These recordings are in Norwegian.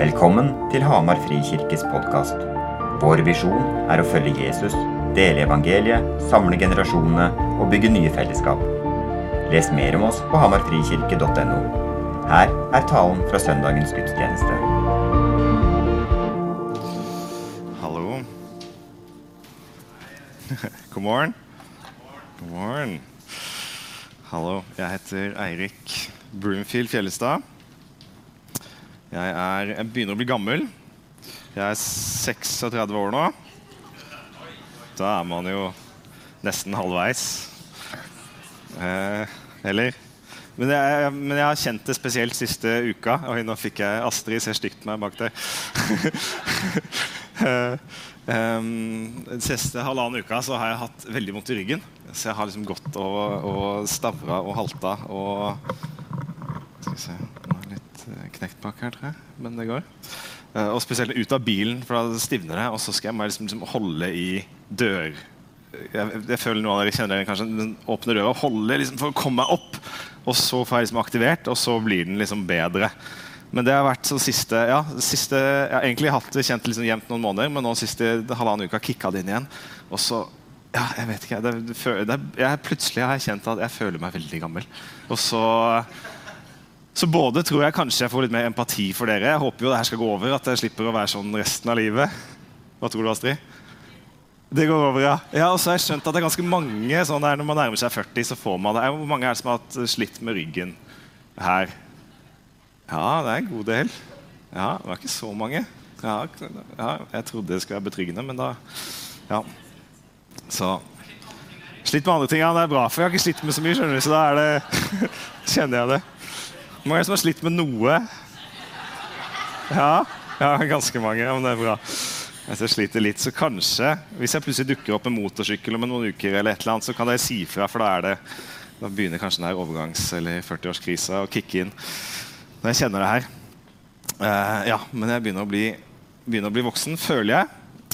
Velkommen til Hamar Frikirkes podkast. Vår visjon er å følge Jesus, dele evangeliet, samle generasjonene og bygge nye fellesskap. Les mer om oss på hamarfrikirke.no. Her er talen fra søndagens gudstjeneste. Hallo. God morgen. God morgen. Hallo, jeg heter Eirik Broomfield Fjellestad. Jeg, er, jeg begynner å bli gammel. Jeg er 36 år nå. Da er man jo nesten halvveis. Eh, eller? Men jeg, men jeg, har kjent det spesielt siste uka. Oi, nå fikk jeg Astrid ser stygt på meg bak der. um, den siste halvannen uka så har jeg hatt veldig vondt i ryggen. Så jeg har liksom gått og, og og halta og Skal vi se knekt bak her, tror jeg. Men det går. Uh, og spesielt ut av bilen, for da stivner det. Og så skal jeg liksom, liksom holde i dør jeg, jeg, føler noen av dere kjenner kanskje den åpne døra og holder liksom for å komme meg opp. Og så får jeg liksom aktivert, og så blir den liksom bedre. Men det har vært så siste, ja, siste Jeg har egentlig hatt det kjent liksom jevnt noen måneder, men nå siste halvannen uka kicka det inn igjen. Og så ja, jeg vet ikke, det, det, det, jeg, Plutselig har jeg kjent at jeg føler meg veldig gammel. Og så så både tror jeg kanskje jeg får litt mer empati for dere. Jeg håper jo det her skal gå over, at jeg slipper å være sånn resten av livet. Hva tror du, Astrid? Det går over, ja. ja og så har jeg skjønt at det er ganske mange sånn der, Når man nærmer seg 40, så får man det. Hvor mange er det som har hatt slitt med ryggen her? Ja, det er en god del. Ja, Det var ikke så mange. Ja, ja jeg trodde det skulle være betryggende, men da Ja. Så Slitt med andre ting, ja. Det er bra, for jeg har ikke slitt med så mye, skjønner du, så da er det kjenner jeg det. Mange som har slitt med noe? Ja, ja ganske mange. Ja, men det er bra. Hvis jeg sliter litt, så kanskje Hvis jeg plutselig dukker opp med motorsykkel om noen uker, eller et eller annet, så kan dere si fra, for da, er det, da begynner kanskje den overgangs- eller 40-årskrisa å kicke inn. Når jeg kjenner det her. Uh, ja, men jeg begynner å bli, begynner å bli voksen, føler jeg.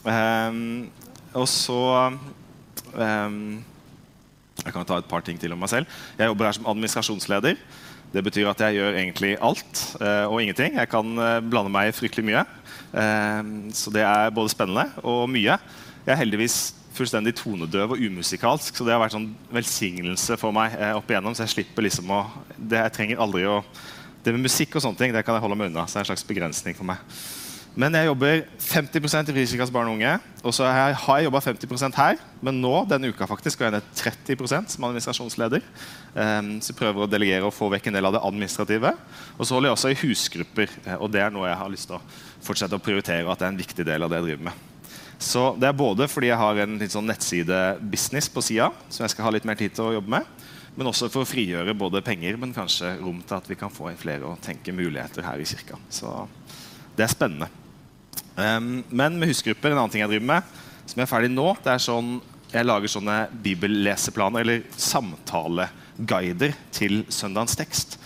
Um, og så um, Jeg kan ta et par ting til om meg selv. Jeg jobber her som administrasjonsleder. Det betyr at jeg gjør egentlig alt uh, og ingenting. Jeg kan uh, blande meg fryktelig mye. Ehm, så det er både spennende og mye. Jeg er heldigvis fullstendig tonedøv og umusikalsk, så det har vært sånn velsignelse for meg eh, opp igjennom. Så jeg slipper liksom å det, Jeg trenger aldri å Det med musikk og sånne ting det kan jeg holde meg unna. Så det er en slags begrensning for meg. Men jeg jobber 50% i Frikirkas barn og unge. Og så har jeg, jobba 50% her, men nå denne uka faktisk går jeg ned 30% som administrasjonsleder. Um, så prøver å delegere og få vekk en del av det administrative. Og så holder jeg også i husgrupper, eh, og det er noe jeg har lyst til å fortsette å prioritere. og at det er en viktig del av det jeg driver med. Så det er både fordi jeg har en litt sånn nettsidebusiness på sida, som jeg skal ha litt mer tid til å jobbe med, men også for å frigjøre både penger, men kanskje rom til at vi kan få inn flere og tenke muligheter her i kirka. Så det er spennende. Um, men med husgrupper, en annen ting jeg driver med, som jeg er ferdig nå, det er sånn jeg lager sånne bibelleseplaner eller samtaleguider til søndagens tekst.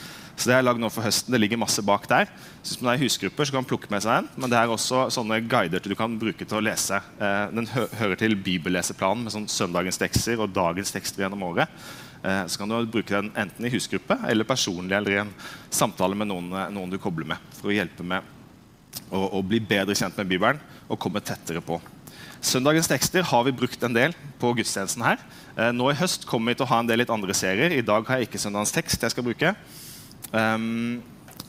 Så det har jeg lagd nå for høsten. Det ligger masse bak der. Så hvis man er i husgrupper, så kan man plukke med seg en. Men det er også sånne guider du kan bruke til å lese. Eh, den hø hører til bibelleseplanen med sånn søndagens tekster og dagens tekster gjennom året. Eh, så kan du bruke den enten i husgruppe eller personlig eller i en samtale med noen, noen du kobler med. For å hjelpe med og, og bli bedre kjent med Bibelen og komme tettere på. Søndagens tekster har vi brukt en del på gudstjenesten her. Eh, nå i høst kommer vi til å ha en del litt andre serier. I dag har jeg ikke søndagens tekst jeg skal bruke. Um,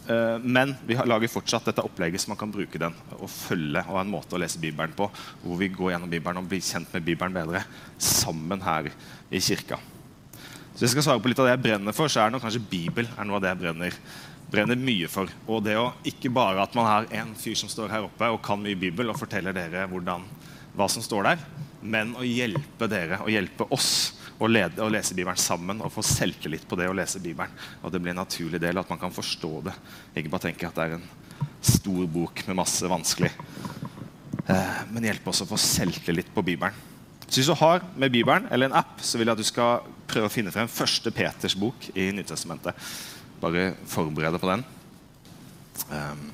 uh, men vi har, lager fortsatt dette opplegget så man kan bruke den og følge og ha en måte å lese Bibelen på. Hvor vi går gjennom Bibelen og blir kjent med Bibelen bedre sammen her i kirka. Så jeg skal svare på litt av det jeg brenner for, så er det kanskje Bibel er noe av det jeg brenner brenner mye for. Og det å ikke bare at man har en fyr som står her oppe og kan mye Bibel og forteller dere hvordan, hva som står der, men å hjelpe dere og hjelpe oss å, lede, å lese Bibelen sammen og få selvtillit på det å lese Bibelen. Og det blir en naturlig del, at man kan forstå det. Ikke bare tenke at det er en stor bok med masse vanskelig. Eh, men hjelpe oss å få selvtillit på Bibelen. Så hvis du har med Bibelen eller en app, så vil jeg at du skal prøve å finne frem første Peters bok i Nytestamentet. Bare forberede på den. Um,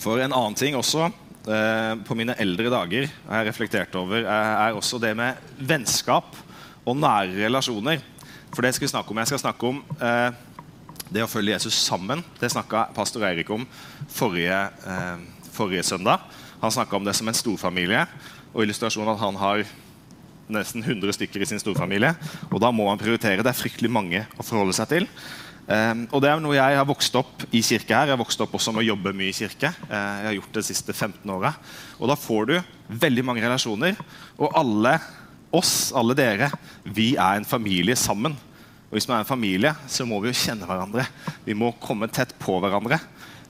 for en annen ting også eh, på mine eldre dager har jeg reflektert over, er også det med vennskap og nære relasjoner. For det skal vi snakke om. Jeg skal snakke om eh, Det å følge Jesus sammen det snakka pastor Eirik om forrige, eh, forrige søndag. Han snakka om det som en storfamilie, og illustrasjonen at han har nesten 100 stykker i sin storfamilie. Og da må man prioritere. Det er fryktelig mange å forholde seg til. Um, og det er noe Jeg har vokst opp i kirke her. Jeg har vokst opp også med å jobbe mye i kirke. Uh, jeg har gjort det de siste 15 åra. Og da får du veldig mange relasjoner. Og alle oss, alle dere, vi er en familie sammen. Og hvis vi er en familie, så må vi jo kjenne hverandre. Vi må komme tett på hverandre.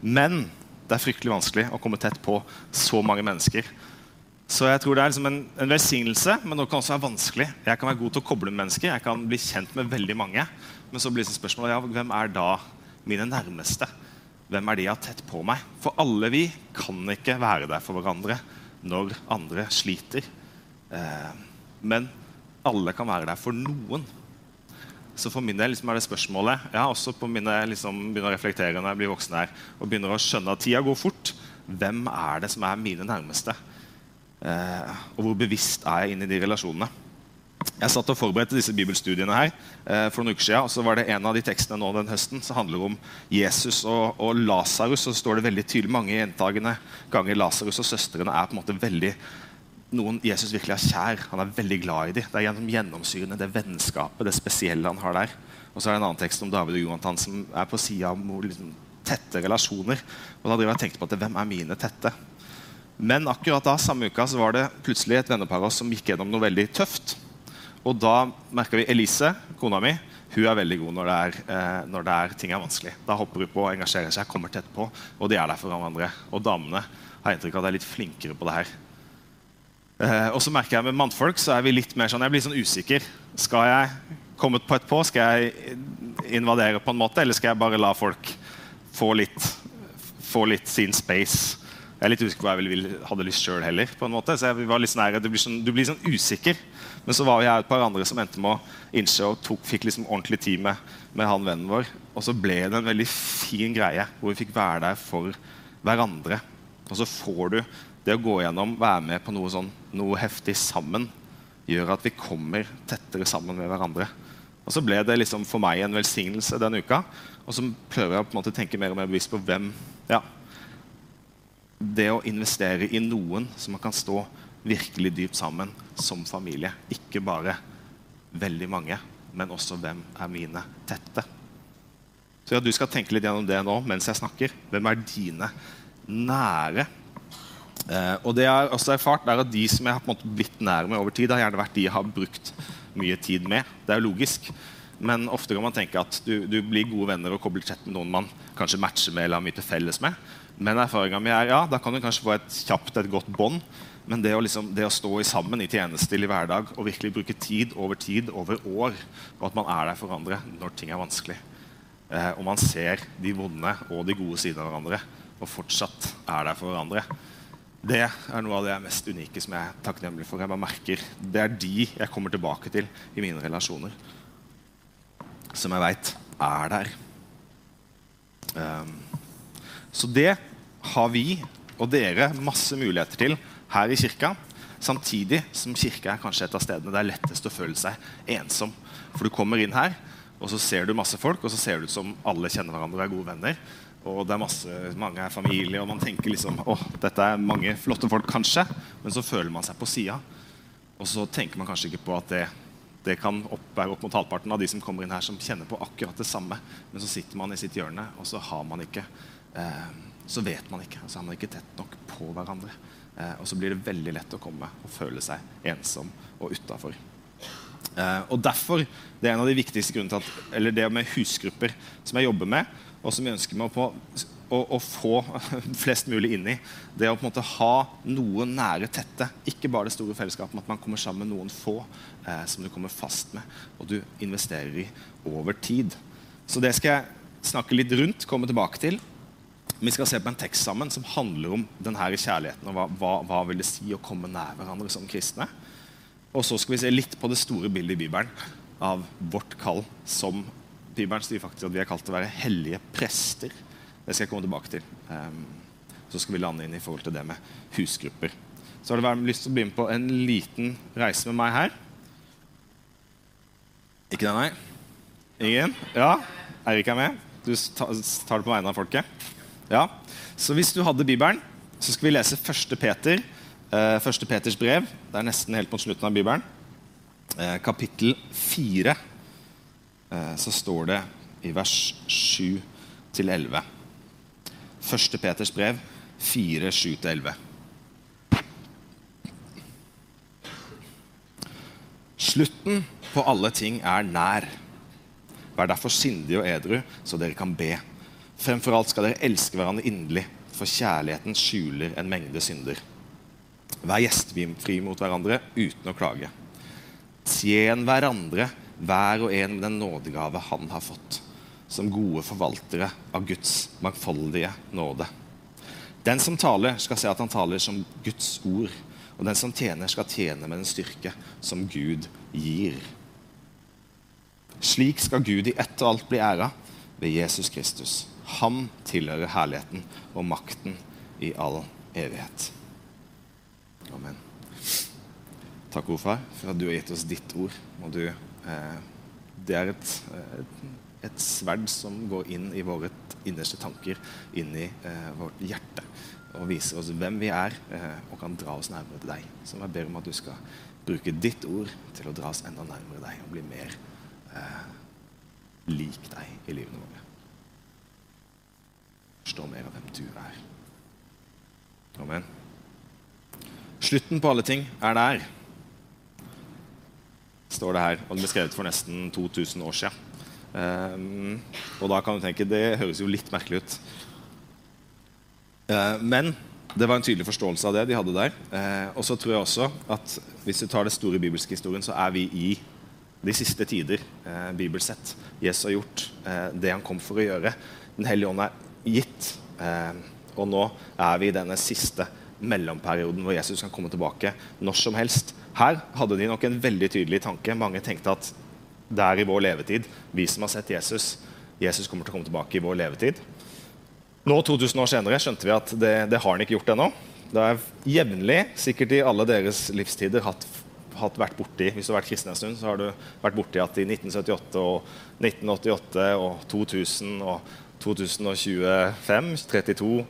Men det er fryktelig vanskelig å komme tett på så mange mennesker. Så jeg tror det er liksom en, en, velsignelse, men det kan også være vanskelig. Jeg kan være god til å koble med mennesker, jeg kan bli kjent med veldig mange. Men så blir det spørsmålet ja, hvem er da mine nærmeste? Hvem er de jeg har tett på meg? For alle vi kan ikke være der for hverandre når andre sliter. Eh, men alle kan være der for noen. Så for min del liksom er det spørsmålet Jeg har også på mine, liksom, begynner å reflektere når jeg blir voksen her, og begynner å skjønne at tida går fort. Hvem er det som er mine nærmeste? Eh, og hvor bevisst er jeg inn i de relasjonene? Jeg satt og forberedte disse bibelstudiene her eh, for noen uker siden, og så var det en av de tekstene nå den høsten som handler om Jesus og, og Lasarus. Så står det veldig tydelig mange gjentagende ganger Lasarus og søstrene er på en måte veldig noen Jesus virkelig er kjær. Han er veldig glad i dem. Det er gjennom gjennomsyrende det vennskapet, det spesielle han har der. Og så er det en annen tekst om David og Jonathan som er på sida av liksom, tette relasjoner. Og da driver jeg og tenkte på at hvem er mine tette? Men akkurat da samme uka så var det plutselig et vennepar av oss som gikk gjennom noe veldig tøft. Og da merka vi Elise, kona mi, hun er veldig god når det er, eh, når det er ting er vanskelig. Da hopper hun på og engasjerer seg, kommer tett på, og de er der for hverandre. Og damene har inntrykk av at de er litt flinkere på det her. Eh, og så merker jeg med mannfolk så er vi litt mer sånn, jeg blir sånn usikker. Skal jeg komme på et på? Skal jeg invadere på en måte, eller skal jeg bare la folk få litt, få litt sin space? Jeg er litt usikker på hva jeg ville, hadde lyst sjøl heller. på en måte, så jeg var litt sånn, Du blir sånn, du blir sånn usikker. Men så var jeg et par andre som endte med å innse og tok, fikk liksom ordentlig tid med, med han vennen vår. Og så ble det en veldig fin greie hvor vi fikk være der for hverandre. Og så får du det å gå gjennom, være med på noe, sånn, noe heftig sammen, gjør at vi kommer tettere sammen med hverandre. Og så ble det liksom for meg en velsignelse den uka. Og så prøver jeg på en måte å tenke mer og mer bevisst på hvem ja, det å investere i noen som man kan stå virkelig dypt sammen som familie. Ikke bare veldig mange, men også hvem er mine tette. Så ja, Du skal tenke litt gjennom det nå mens jeg snakker. Hvem er dine nære? Eh, og det jeg har også erfart er at De som jeg har blitt nær med over tid, har gjerne vært de jeg har brukt mye tid med. Det er jo logisk. Men ofte kan man tenke at du, du blir gode venner og kobler tett med noen man kanskje matcher med eller har mye til felles med. Men erfaringa mi er ja, da kan du kanskje få et kjapt, et godt bånd. Men det å, liksom, det å, stå sammen i tjeneste i hverdag og virkelig bruke tid over tid, over år, og at man er der for hverandre når ting er vanskelig, eh, og man ser de vonde og de gode sidene av hverandre, og fortsatt er der for hverandre, det er noe av det mest unike som jeg er takknemlig for. Jeg bare merker, Det er de jeg kommer tilbake til i mine relasjoner, som jeg veit er der. Um, så det har vi og dere masse muligheter til her i kirka. Samtidig som kirka er kanskje et av stedene det er lettest å føle seg ensom. For du kommer inn her, og så ser du masse folk, og så ser det ut som alle kjenner hverandre og er gode venner. Og det er masse, mange er familie, og man tenker liksom åh, dette er mange flotte folk, kanskje. Men så føler man seg på sida. Og så tenker man kanskje ikke på at det, det kan være opp mot halvparten av de som kommer inn her, som kjenner på akkurat det samme. Men så sitter man i sitt hjørne, og så har man ikke så vet man ikke. Altså, er man ikke tett nok på hverandre. Eh, og så blir det veldig lett å komme og føle seg ensom og utafor. Eh, og derfor, Det er en av de viktigste grunnene til at, eller det med husgrupper som jeg jobber med, og som jeg ønsker meg på å, å, få flest mulig inn i. Det å på en måte ha noen nære tette. Ikke bare det store fellesskapet, men at man kommer sammen med noen få eh, som du kommer fast med, og du investerer i over tid. Så det skal jeg snakke litt rundt, komme tilbake til. Vi skal se på en tekst sammen som handler om denne kjærligheten. og hva, hva, hva vil det si å komme nær hverandre som kristne. Og så skal vi se litt på det store bildet i Bibelen av vårt kall som Bibelen sier faktisk at vi er kalt til å være hellige prester. Det skal jeg komme tilbake til. Um, så skal vi lande inn i forhold til det med husgrupper. Så har du lyst til å bli med på en liten reise med meg her. Ikke det, nei? Ingen? Ja? Eirik er med? Du tar det på vegne av folket? Ja. Så hvis du hadde Bibelen, så skal vi lese 1. Peter, eh, 1. Peters brev. Det er nesten helt mot slutten av Bibelen. Eh, kapittel 4. Eh, så står det i vers 7 til 11. 1. Peters brev 4, 7-11. Slutten på alle ting er nær. Vær derfor sindige og edru, så dere kan be. Fremfor alt skal dere elske hverandre inderlig, for kjærligheten skjuler en mengde synder. Vær gjestfri mot hverandre uten å klage. Tjen hverandre, hver og en med den nådegave han har fått, som gode forvaltere av Guds mangfoldige nåde. Den som taler, skal se at han taler som Guds ord, og den som tjener, skal tjene med den styrke som Gud gir. Slik skal Gud i ett og alt bli æra ved Jesus Kristus. Han tilhører herligheten og makten i all evighet. Amen. Takk, Ordfar, for at du har gitt oss ditt ord. Og du, eh, det er et, et, et, sverd som går inn i våre innerste tanker, inn i eh, vårt hjerte, og viser oss hvem vi er, eh, og kan dra oss nærmere til deg. Så jeg ber om at du skal bruke ditt ord til å dra oss enda nærmere deg og bli mer eh, lik deg i livene våre. Forstå mer av hvem du er. Amen. Slutten på alle ting er der, står det her. Og det ble skrevet for nesten 2000 år siden. Um, og da kan du tenke det høres jo litt merkelig ut. Uh, men det var en tydelig forståelse av det de hadde der. Uh, og så tror jeg også at hvis du tar det store bibelske historien, så er vi i de siste tider eh, bibelsett. Jesus har gjort eh, det han kom for å gjøre. Den hellige ånd er gitt. Eh, og nå er vi i denne siste mellomperioden hvor Jesus kan komme tilbake når som helst. Her hadde de nok en veldig tydelig tanke. Mange tenkte at det er i vår levetid. Vi som har sett Jesus, Jesus kommer til å komme tilbake i vår levetid. Nå, 2000 år senere, skjønte vi at det, det har han ikke gjort ennå. Det er jevnlig, sikkert i alle deres livstider, hatt hatt vært borti hvis du har vært kristen en stund, så har du vært borti at i 1978 og 1988 og 2000 og 2025, 32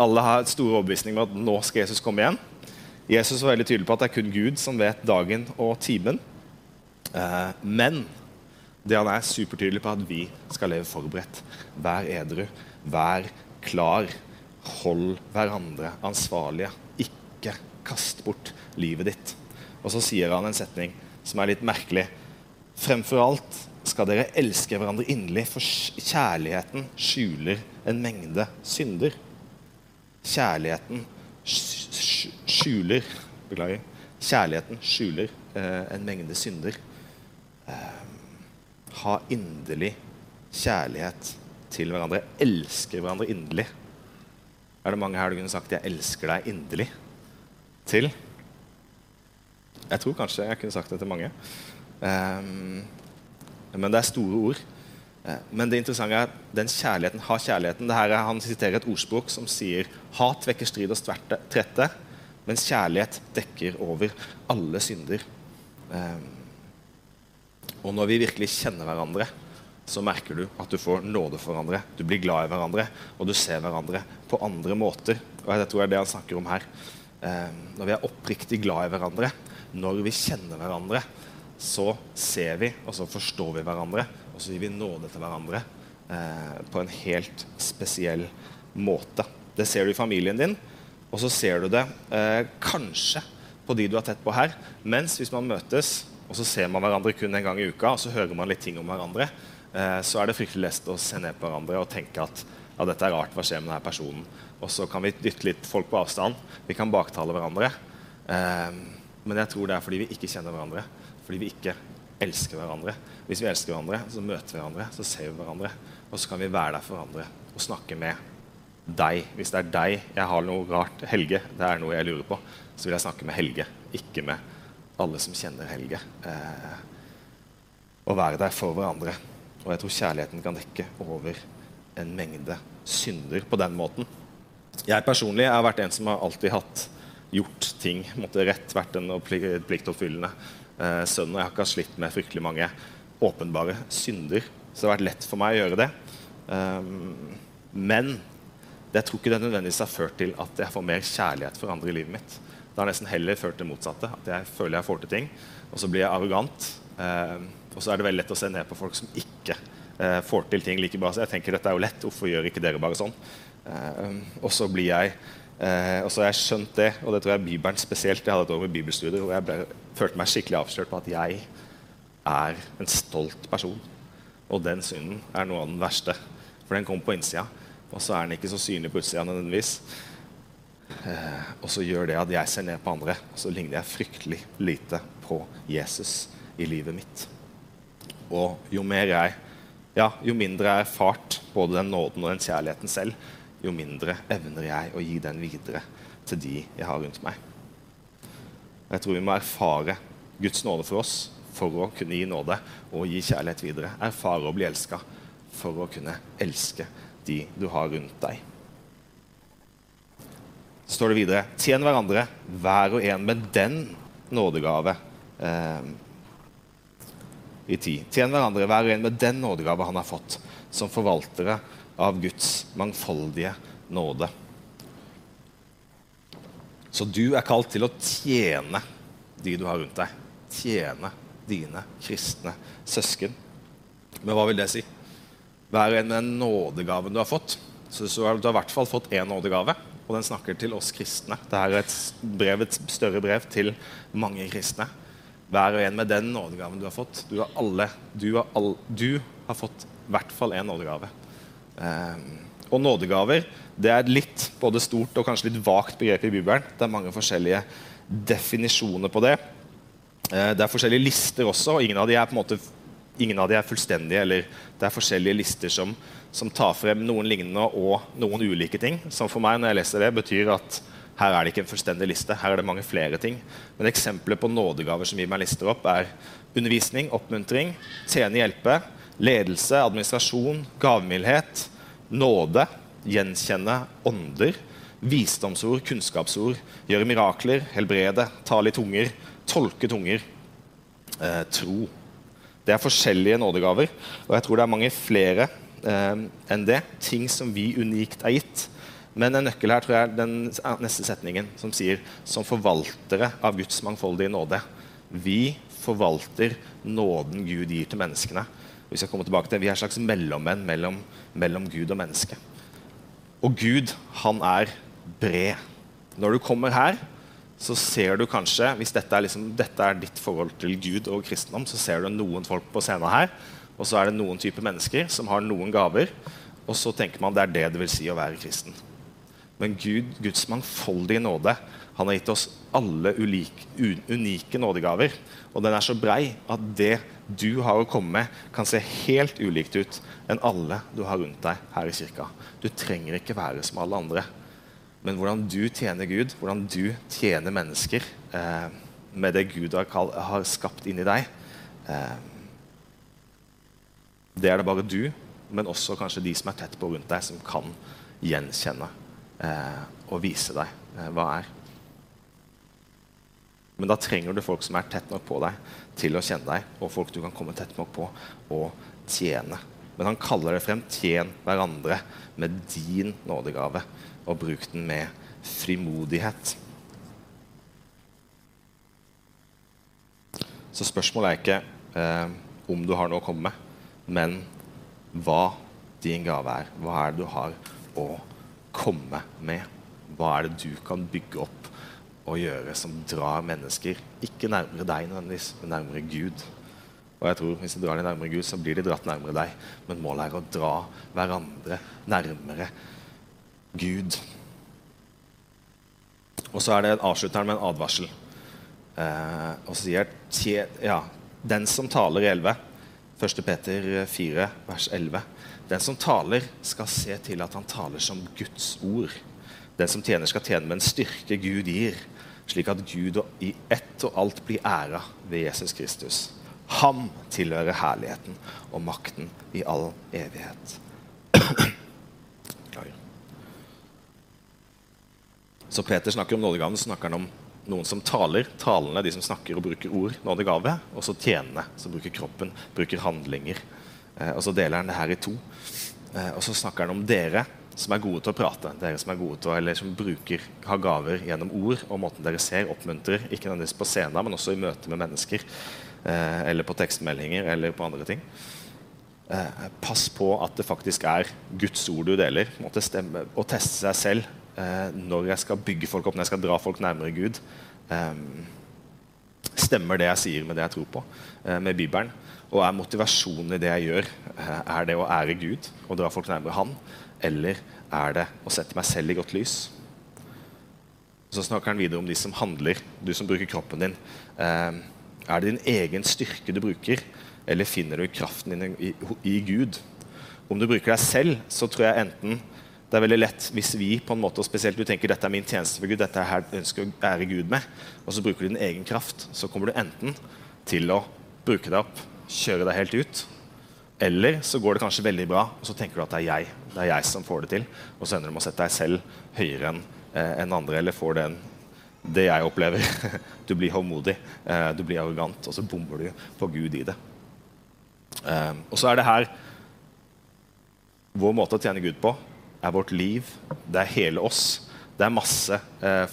Alle har store overbevisning om at nå skal Jesus komme igjen. Jesus var veldig tydelig på at det er kun Gud som vet dagen og timen. Eh, men det han er supertydelig på, at vi skal leve forberedt. Vær edru, vær klar. Hold hverandre ansvarlige. Ikke kast bort livet ditt. Og så sier han en setning som er litt merkelig. Fremfor alt skal dere elske hverandre inderlig, for kjærligheten skjuler en mengde synder. Kjærligheten skjuler Beklager. Kjærligheten skjuler eh, en mengde synder. Eh, ha inderlig kjærlighet til hverandre. Elske hverandre inderlig. Er det mange her du kunne sagt 'jeg elsker deg inderlig' til? Jeg tror kanskje jeg kunne sagt det til mange. Um, men det er store ord. Uh, men det interessante er at den kjærligheten, ha kjærligheten. Er, han siterer et ordspråk som sier hat vekker strid og trette, mens kjærlighet dekker over alle synder. Um, og når vi virkelig kjenner hverandre, så merker du at du får nåde for hverandre. Du blir glad i hverandre, og du ser hverandre på andre måter. Og jeg tror det er det han snakker om her. Um, når vi er oppriktig glad i hverandre, når vi kjenner hverandre, så ser vi og så forstår vi hverandre, og så gir vi nåde til hverandre eh, på en helt spesiell måte. Det ser du i familien din, og så ser du det eh, kanskje på de du har tett på her. Mens hvis man møtes, og så ser man hverandre kun en gang i uka, og så hører man litt ting om hverandre, eh, så er det fryktelig lest å se ned på hverandre og tenke at ja, dette er rart, hva skjer med denne personen? Og så kan vi dytte litt folk på avstand. Vi kan baktale hverandre. Eh, men jeg tror det er fordi vi ikke kjenner hverandre. Fordi vi ikke elsker hverandre. Hvis vi elsker hverandre, så møter vi hverandre, så ser vi hverandre. Og så kan vi være der for hverandre og snakke med deg. Hvis det er deg jeg har noe rart Helge, det er noe jeg lurer på, så vil jeg snakke med Helge, ikke med alle som kjenner Helge. Eh, og være der for hverandre. Og jeg tror kjærligheten kan dekke over en mengde synder på den måten. Jeg personlig har vært en som har alltid hatt gjort ting måtte rett vært en pliktoppfyllende eh, sønnen. Og jeg har ikke slitt med fryktelig mange åpenbare synder. Så det har vært lett for meg å gjøre det. Um, men jeg tror ikke det nødvendigvis har ført til at jeg får mer kjærlighet for andre i livet mitt. Det har nesten heller ført til det motsatte. At jeg føler jeg får til ting, og så blir jeg arrogant. Eh, og så er det veldig lett å se ned på folk som ikke eh, får til ting like bra. Så jeg tenker dette er jo lett, hvorfor gjør ikke dere bare sånn? Eh, og så blir jeg eh, og så har jeg skjønt det, og det tror jeg Bibelen spesielt. Jeg hadde et år med bibelstudier hvor jeg ble, følte meg skikkelig avslørt på at jeg er en stolt person. Og den synden er noe av den verste, for den kommer på innsida. Og så er den ikke så synlig på utsida nødvendigvis. Eh, og så gjør det at jeg ser ned på andre, og så ligner jeg fryktelig lite på Jesus i livet mitt. Og jo mer jeg ja, jo mindre jeg har erfart både den nåden og den kjærligheten selv, jo mindre evner jeg å gi den videre til de jeg har rundt meg. Jeg tror vi må erfare Guds nåde for oss for å kunne gi nåde og gi kjærlighet videre. Erfare å bli elska for å kunne elske de du har rundt deg. Så står det videre Tjen hverandre, hver og en med den nådegave eh, i tid. Tjen hverandre, hver og en med den nådegave han har fått, som forvaltere av Guds mangfoldige nåde. Så du er kalt til å tjene de du har rundt deg. Tjene dine kristne søsken. Men hva vil det si? Hver en med den nådegaven du har fått. Så, så har du har i hvert fall fått én nådegave, og den snakker til oss kristne. Dette er et, brev, et større brev til mange kristne. Hver og en med den nådegaven du har fått. Du har, alle, du har, all, du har fått i hvert fall én nådegave. Um, og nådegaver det er et litt både stort og kanskje litt vagt begrep i Bibelen. Det er mange forskjellige definisjoner på det. Uh, det er forskjellige lister også, og ingen av de er måte ingen av de er fullstendige. eller Det er forskjellige lister som, som, tar frem noen lignende og noen ulike ting. Som for meg, når jeg leser det, betyr at her er det ikke en fullstendig liste. Her er det mange flere ting. Men eksempler på nådegaver som gir meg lister opp, er undervisning, oppmuntring, tjene, hjelpe, ledelse, administrasjon, gavmildhet, nåde, gjenkjenne ånder, visdomsord, kunnskapsord, gjøre mirakler, helbrede, tale i tunger, tolke tunger, eh, tro det er forskjellige nådegaver, og jeg tror det er mange flere eh, enn det. Ting som vi unikt er gitt. Men en nøkkel her tror jeg er den neste setningen, som sier 'som forvaltere av Guds mangfoldige nåde'. Vi forvalter nåden Gud gir til menneskene. Vi skal komme tilbake til, vi er en slags mellommenn mellom, mellom Gud og menneske. Og Gud, han er bred. Når du kommer her, så ser du kanskje, hvis dette er, liksom, dette er, ditt forhold til Gud og kristendom, så ser du noen folk på scenen her, og så er det noen typer mennesker som har noen gaver, og så tenker man det er det det vil si å være kristen. Men Gud, Guds mangfoldige nåde han har gitt oss alle ulike, unike nådegaver. Og den er så brei at det du har å komme med, kan se helt ulikt ut enn alle du har rundt deg her i kirka. Du trenger ikke være som alle andre. Men hvordan du tjener Gud, hvordan du tjener mennesker eh, med det Gud har, har, skapt inni deg eh, Det er det bare du, men også kanskje de som er tett på rundt deg, som kan gjenkjenne eh, og vise deg eh, hva er. Men da trenger du folk som er tett nok på deg til å kjenne deg, og folk du kan komme tett nok på og tjene. Men han kaller det frem 'tjen hverandre med din nådegave' og bruk den med frimodighet. Så spørsmålet er ikke eh, om du har noe å komme med, men hva din gave er. Hva er det du har å komme med? Hva er det du kan bygge opp og gjøre som drar mennesker ikke nærmere deg nødvendigvis, men nærmere Gud? Og jeg tror Hvis de drar de nærmere Gud, så blir de dratt nærmere deg. Men målet er å dra hverandre nærmere Gud. Og så er det avslutteren med en advarsel. Eh, og så sier ja, den som taler i 11, 1. Peter 4, vers 11 Den som taler, skal se til at han taler som Guds ord. Den som tjener, skal tjene med en styrke Gud gir, slik at Gud i ett og alt blir æra ved Jesus Kristus. Ham tilhører herligheten og makten i all evighet. Så Peter snakker om nådegaven, så snakker han om noen som taler. Talende, de som snakker og bruker ord, nådegave. Og så tjenende, som bruker kroppen, bruker handlinger. Eh, og så deler han det her i to. Eh, og så snakker han om dere som er gode til å prate, dere som er gode til å, eller som bruker, har gaver gjennom ord og måten dere ser, oppmuntrer, ikke nødvendigvis på scenen, men også i møte med mennesker. Eh, eller på tekstmeldinger eller på andre ting. Eh, pass på at det faktisk er Guds ord du deler. Måtte stemme, og teste seg selv eh, når jeg skal bygge folk opp, når jeg skal dra folk nærmere Gud. Eh, stemmer det jeg sier med det jeg tror på, eh, med Bibelen? Og er motivasjonen i det jeg gjør, eh, er det å ære Gud og dra folk nærmere Han? Eller er det å sette meg selv i godt lys? Så snakker han videre om de som handler, du som bruker kroppen din. Eh, er det din egen styrke du bruker, eller finner du kraften din i, i, Gud? Om du bruker deg selv, så tror jeg enten det er veldig lett hvis vi på en måte, og spesielt du tenker dette er min tjeneste for Gud, dette er her ønsker å ære Gud med, og så bruker du din egen kraft, så kommer du enten til å bruke deg opp kjøre deg helt ut. Eller så går det kanskje veldig bra, og så tenker du at det er jeg det er jeg som får det til. Og så ender du med å sette deg selv høyere enn eh, en andre, eller får den, det jeg opplever. du blir håndmodig, eh, du blir arrogant, og så bommer du på Gud i det. Eh, og så er det her Vår måte å tjene Gud på er vårt liv. Det er hele oss. Det er masse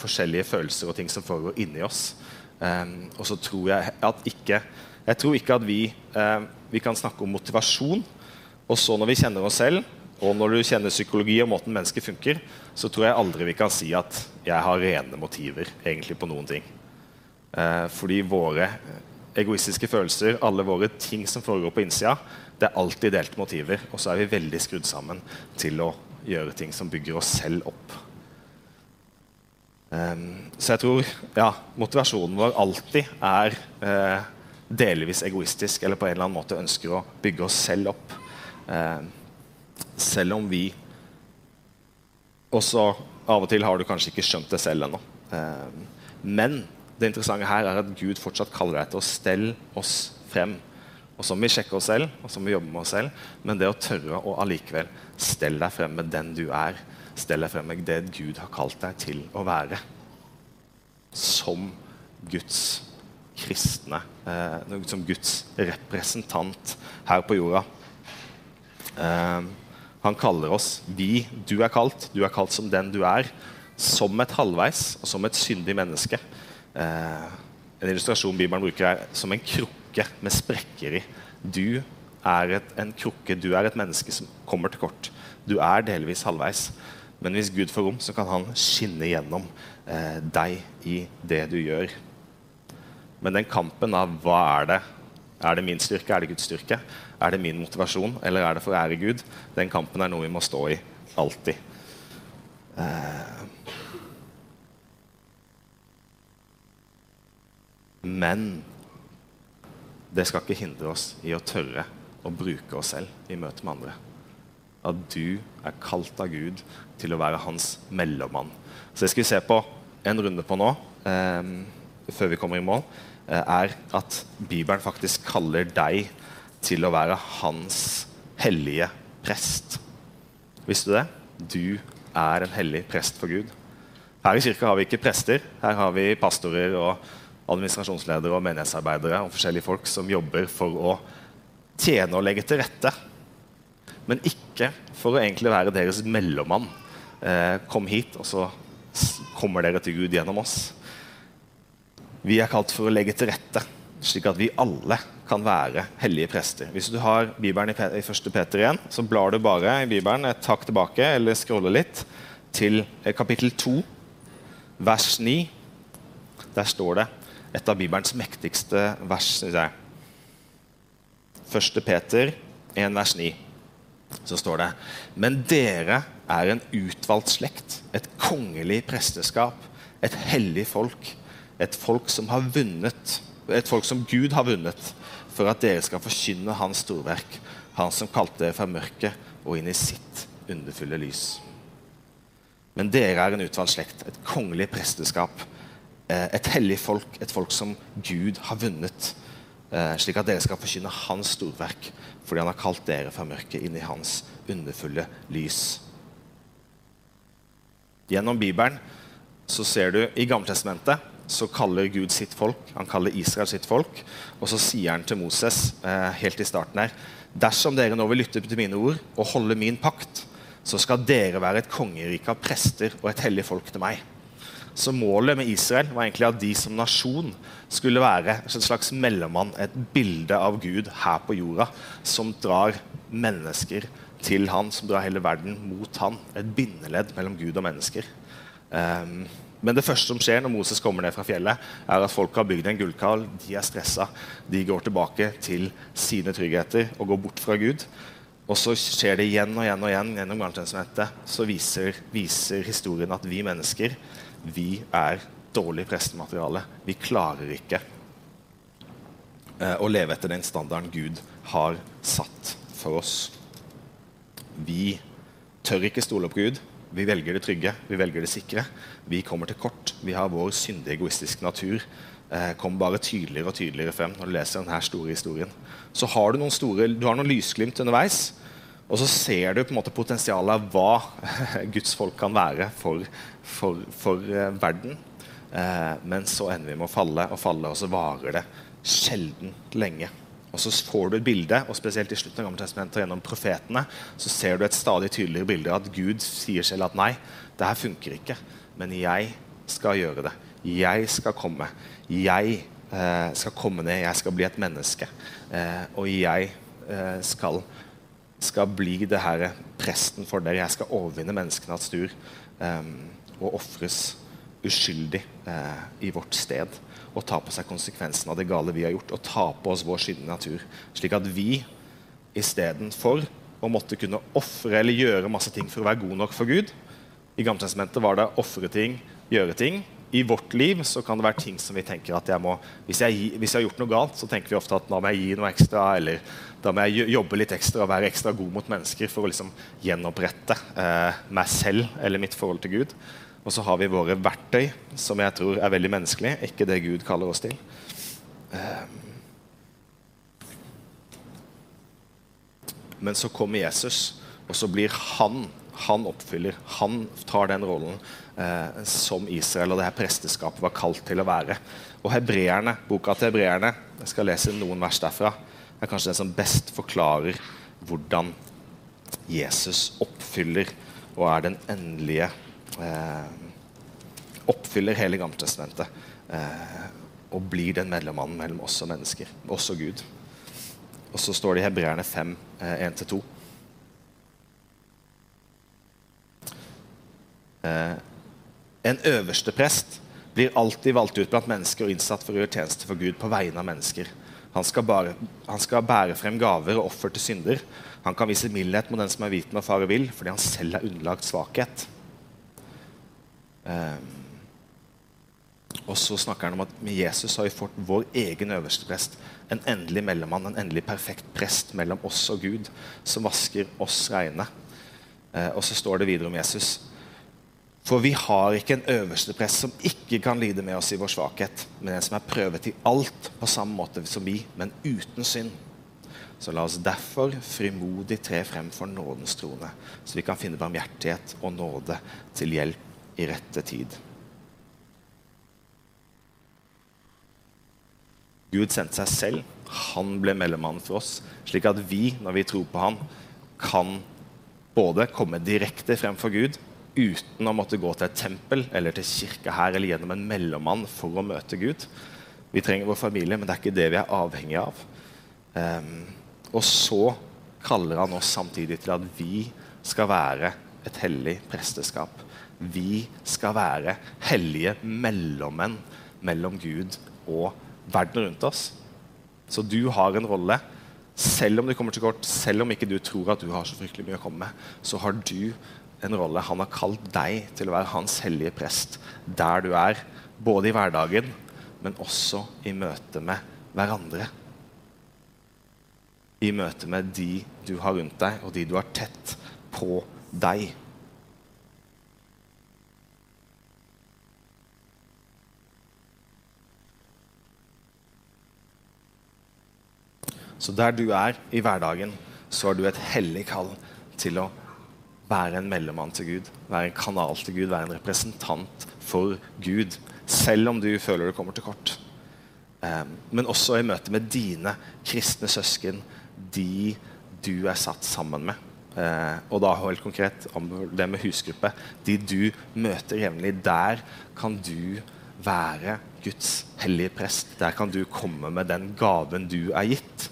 forskjellige følelser og ting som foregår inni oss. Og så tror jeg at ikke jeg tror ikke at vi, vi kan snakke om motivasjon. Og så når vi kjenner oss selv, og når du kjenner psykologi og måten mennesker funker, så tror jeg aldri vi kan si at jeg har rene motiver egentlig på noen ting. Eh, fordi våre egoistiske følelser, alle våre ting som foregår på innsida, det er alltid delte motiver. Og så er vi veldig skrudd sammen til å gjøre ting som bygger oss selv opp. Eh, så jeg tror ja, motivasjonen vår alltid er eh, delvis egoistisk eller på en eller annen måte ønsker å bygge oss selv opp. Eh, selv om vi også av og til har du kanskje ikke skjønt det selv ennå. Eh, men det interessante her er at Gud fortsatt kaller deg til å stelle oss frem. Og så må vi sjekke oss selv, og så må vi jobbe med oss selv. Men det å tørre å allikevel stelle deg frem med den du er, stelle deg frem med det Gud har kalt deg til å være, som Guds kristne, eh, som Guds representant her på jorda. Han kaller oss vi, Du er kalt, du er kalt som den du er, som et halvveis og som et syndig menneske. Eh, en illustrasjon Bibelen bruker, er som en krukke med sprekker i. Du er et, en krukke, du er et menneske som kommer til kort. Du er delvis halvveis. Men hvis Gud får rom, så kan han skinne gjennom eh, deg i det du gjør. Men den kampen av hva er det? Er det min styrke? Er det Guds styrke? Er det min motivasjon, eller er det for å ære Gud? Den kampen er noe vi må stå i alltid. Eh. Men det skal ikke hindre oss i å tørre å bruke oss selv i møte med andre. At du er kalt av Gud til å være hans mellommann. Så det skal vi se på en runde på nå. Eh, før vi kommer i mål, er at Bibelen faktisk kaller deg til å være hans hellige prest. Visste du det? Du er en hellig prest for Gud. Her i kirka har vi ikke prester. Her har vi pastorer og administrasjonsledere og menighetsarbeidere og forskjellige folk som jobber for å tjene og legge til rette. Men ikke for å egentlig være deres mellommann. Eh, kom hit, og så kommer dere til Gud gjennom oss. Vi er kalt for å legge til rette, slik at vi alle kan være hellige prester. Hvis du har Bibelen i 1. Peter 1, så blar du bare i Bibelen et hakk tilbake eller scroller litt til eh, kapittel 2, vers 9. Der står det et av Bibelens mektigste vers. synes jeg. 1. Peter 1, vers 9. Så står det Men dere er en utvalgt slekt, et kongelig presteskap, et hellig folk et folk som har vunnet, et folk som Gud har vunnet, for at dere skal forkynne Hans storverk, Han som kalte dere fra mørket og inn i sitt underfulle lys. Men dere er en utvalgt slekt, et kongelig presteskap, eh, et hellig folk, et folk som Gud har vunnet, eh, slik at dere skal forkynne Hans storverk, fordi Han har kalt dere fra mørket inn i Hans underfulle lys. Gjennom Bibelen så ser du i Gammeltestamentet så kaller Gud sitt folk, han kaller Israel sitt folk. Og så sier han til Moses eh, helt i starten her Dersom dere nå vil lytte til mine ord og holde min pakt, så skal dere være et kongerike av prester og et hellig folk til meg. Så målet med Israel var egentlig at de som nasjon skulle være en slags mellommann, et bilde av Gud her på jorda, som drar mennesker til han, som drar hele verden mot han. Et bindeledd mellom Gud og mennesker. Um, men det første som skjer når Moses kommer ned fra fjellet, er at folk har bygd en gullkall. De er stressa. De går tilbake til sine tryggheter og går bort fra Gud. Og så skjer det igjen og igjen og igjen gjennom Gammeltestamentet. Så viser, viser, historien at vi mennesker vi er dårlig prestemateriale. Vi klarer ikke eh, å leve etter den standarden Gud har satt for oss. Vi tør ikke stole på Gud. Vi velger det trygge, vi velger det sikre. Vi kommer til kort. Vi har vår syndige, egoistiske natur. Eh, kom bare tydeligere og tydeligere frem når du leser denne store historien. Så har du noen, store, du har noen lysglimt underveis, og så ser du på en måte potensialet av hva Guds folk kan være for, for, for eh, verden. Eh, men så ender vi med å falle og falle, og så varer det sjelden lenge. Og så får du et bilde, og spesielt i slutten av Gammeltestamentet gjennom profetene, så ser du et stadig tydeligere bilde av at Gud sier selv at nei, det her funker ikke, men jeg skal gjøre det. Jeg skal komme. Jeg eh, skal komme ned, jeg skal bli et menneske. Eh, og jeg eh, skal, skal, bli det her presten for dere. Jeg skal overvinne menneskenes tur eh, og ofres uskyldig eh, i vårt sted og ta på seg konsekvensen av det gale vi har gjort, og ta på oss vår skyldige natur. Slik at vi istedenfor å måtte kunne ofre eller gjøre masse ting for å være god nok for Gud I Gammeltestamentet var det ofre ting, gjøre ting. I vårt liv så kan det være ting som vi tenker at jeg må hvis jeg, hvis jeg, har gjort noe galt, så tenker vi ofte at da må jeg gi noe ekstra, eller da må jeg jobbe litt ekstra og være ekstra god mot mennesker for å liksom gjenopprette eh, meg selv eller mitt forhold til Gud. Og så har vi våre verktøy, som jeg tror er veldig menneskelige, ikke det Gud kaller oss til. Ehm. Men så kommer Jesus, og så blir han Han oppfyller, han tar den rollen eh, som Israel og det her presteskapet var kalt til å være. Og hebreerne, boka til hebreerne, jeg skal lese noen vers derfra, er kanskje den som best forklarer hvordan Jesus oppfyller og er den endelige oppfyller hele Gammeltestamentet eh, og blir den mellommannen mellom oss og mennesker, oss og Gud. Og så står det i Hebreerne 5, eh, 1-2. Eh, en øverste prest blir alltid valgt ut blant mennesker og innsatt for å gjøre tjeneste for Gud på vegne av mennesker. Han skal, bare, han skal bære frem gaver og offer til synder. Han kan vise mildhet mot den som er viten og fare vill, fordi han selv er underlagt svakhet. Eh, og så snakker han om at med Jesus har vi fått vår egen øverste prest. En endelig mellommann, en endelig perfekt prest mellom oss og Gud, som vasker oss reine. Eh, og så står det videre om Jesus. For vi har ikke en øverste prest som ikke kan lide med oss i vår svakhet, men en som er prøvet i alt på samme måte som vi, men uten synd. Så la oss derfor frimodig tre frem for nådens trone, så vi kan finne barmhjertighet og nåde til hjelp i rette tid. Gud sendte seg selv. Han ble mellommann for oss, slik at vi, når vi tror på han, kan både komme direkte frem for Gud uten å måtte gå til et tempel eller til kirke her eller gjennom en mellommann for å møte Gud. Vi trenger vår familie, men det er ikke det vi er avhengig av. Um, og så kaller han oss samtidig til at vi skal være et hellig presteskap vi skal være hellige mellommenn mellom Gud og verden rundt oss. Så du har en rolle. Selv om du kommer til kort, selv om ikke du tror at du har så fryktelig mye å komme med, så har du en rolle. Han har kalt deg til å være hans hellige prest der du er. Både i hverdagen, men også i møte med hverandre. I møte med de du har rundt deg, og de du har tett på deg. Så der du er i hverdagen, så har du et hellig kall til å være en mellommann til Gud, være en kanal til Gud, være en representant for Gud. Selv om du føler du kommer til kort. Um, men også i møte med dine kristne søsken, de du er satt sammen med. Eh, og da helt konkret det med husgruppe. De du møter jevnlig, der kan du være Guds hellige prest. Der kan du komme med den gaven du er gitt.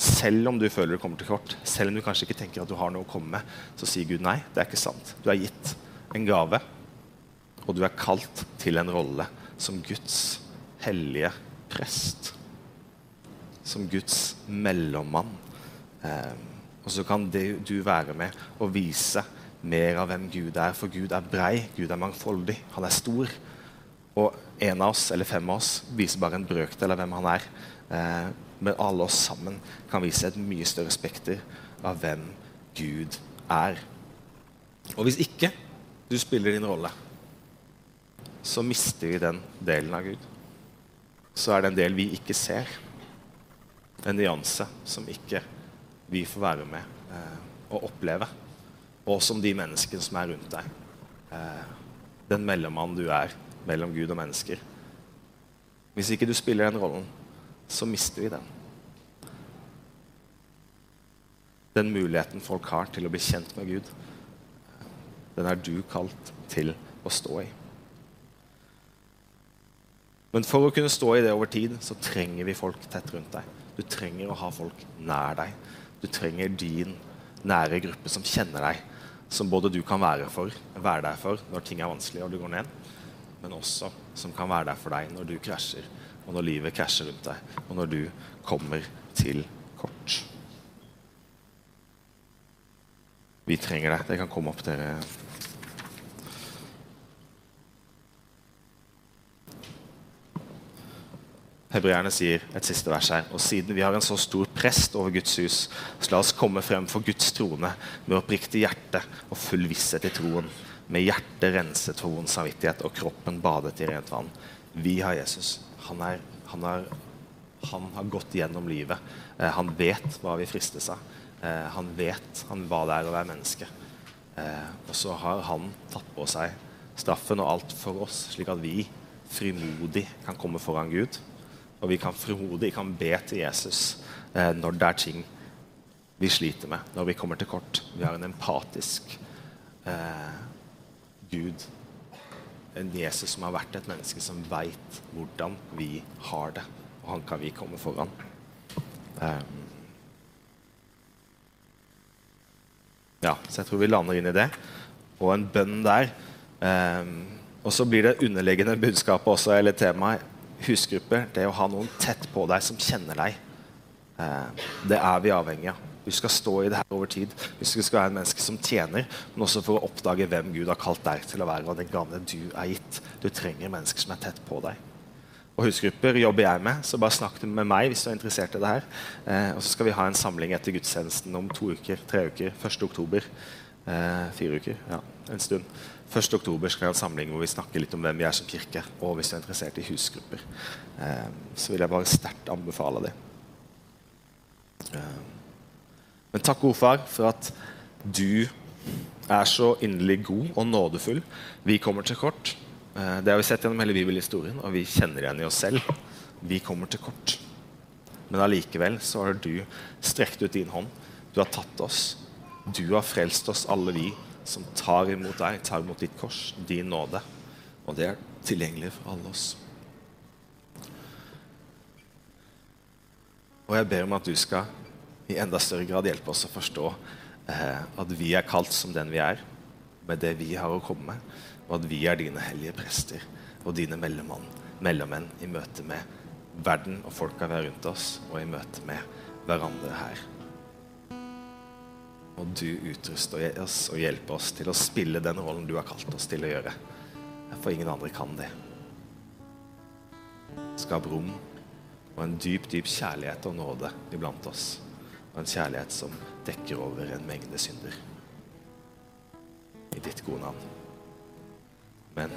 Selv om du føler du kommer til kort, selv om du kanskje ikke tenker at du har noe å komme med, så sier Gud nei, det er ikke sant. Du er gitt en gave, og du er kalt til en rolle som Guds hellige prest. Som Guds mellommann. Eh, og så kan det, du være med og vise mer av hvem Gud er. For Gud er brei, Gud er mangfoldig, han er stor. Og en av oss eller fem av oss viser bare en brøkdel av hvem han er. Eh, men alle oss sammen kan vise et mye større spekter av hvem Gud er. Og hvis ikke du spiller din rolle, så mister vi den delen av Gud. Så er det en del vi ikke ser. En nyanse som ikke vi får være med eh, og oppleve. Og som de menneskene som er rundt deg. Eh, den mellommannen du er mellom Gud og mennesker. Hvis ikke du spiller den rollen, så mister vi den. Den muligheten folk har til å bli kjent med Gud, den er du kalt til å stå i. Men for å kunne stå i det over tid, så trenger vi folk tett rundt deg. Du trenger å ha folk nær deg. Du trenger din nære gruppe som kjenner deg, som både du kan være, for, være der for når ting er vanskelig og du går ned, men også som kan være der for deg når du krasjer, og når livet krasjer rundt deg, og når du kommer til kort. Vi trenger deg. Det kan komme opp, dere. Hebreerne sier et siste vers her. Og siden vi har en så stor prest over Guds hus, så la oss komme frem for Guds trone med oppriktig hjerte og full visshet i troen med hjertet renset for vond samvittighet og kroppen badet i rent vann. Vi har Jesus. Han, er, han, er, han har gått gjennom livet. Eh, han vet hva vi fristes av. Eh, han vet han, hva det er å være menneske. Eh, og så har han tatt på seg straffen og alt for oss, slik at vi frimodig kan komme foran Gud. Og vi kan frimodig kan be til Jesus eh, når det er ting vi sliter med, når vi kommer til kort. Vi har en empatisk eh, Gud, en Jesus som har vært et menneske som veit hvordan vi har det. Og han kan vi komme foran. Um, ja, så jeg tror vi lander inn i det. Og en bønn der. Um, og så blir det underliggende budskapet også, eller temaet husgrupper. Det å ha noen tett på deg som kjenner deg. Uh, det er vi avhengig av. Du skal stå i det her over tid. Hvis du skal være en menneske som tjener, men også for å oppdage hvem Gud har kalt deg til å være, og den gamle du er gitt. Du trenger mennesker som er tett på deg. Og Husgrupper jobber jeg med, så bare snakk med meg hvis du er interessert i det her. Eh, og så skal vi ha en samling etter gudstjenesten om to uker, tre uker. 1. oktober. Eh, fire uker, ja, en stund. 1. oktober skal vi ha en samling hvor vi snakker litt om hvem vi er som kirke. Og hvis du er interessert i husgrupper, eh, så vil jeg bare sterkt anbefale det. Eh, men takk, gode far, for at du er så inderlig god og nådefull. Vi kommer til kort. Eh, det har vi sett gjennom hele bibelhistorien, og vi kjenner igjen i oss selv. Vi kommer til kort. Men allikevel så har du strekt ut din hånd. Du har tatt oss. Du har frelst oss, alle vi som tar imot deg, tar imot ditt kors, din nåde. Og det er tilgjengelig for alle oss. Og jeg ber om at du skal i enda større grad hjelpe oss å forstå eh, at vi er kalt som den vi er, med det vi har å komme med, og at vi er dine hellige prester og dine mellommenn i møte med verden og folka vi har rundt oss, og i møte med hverandre her. Og du utruster oss og hjelper oss til å spille den rollen du har kalt oss til å gjøre. For ingen andre kan det. Skap rom og en dyp, dyp kjærlighet og nåde iblant oss og en kjærlighet som dekker over en mengde synder. I ditt gode navn. Men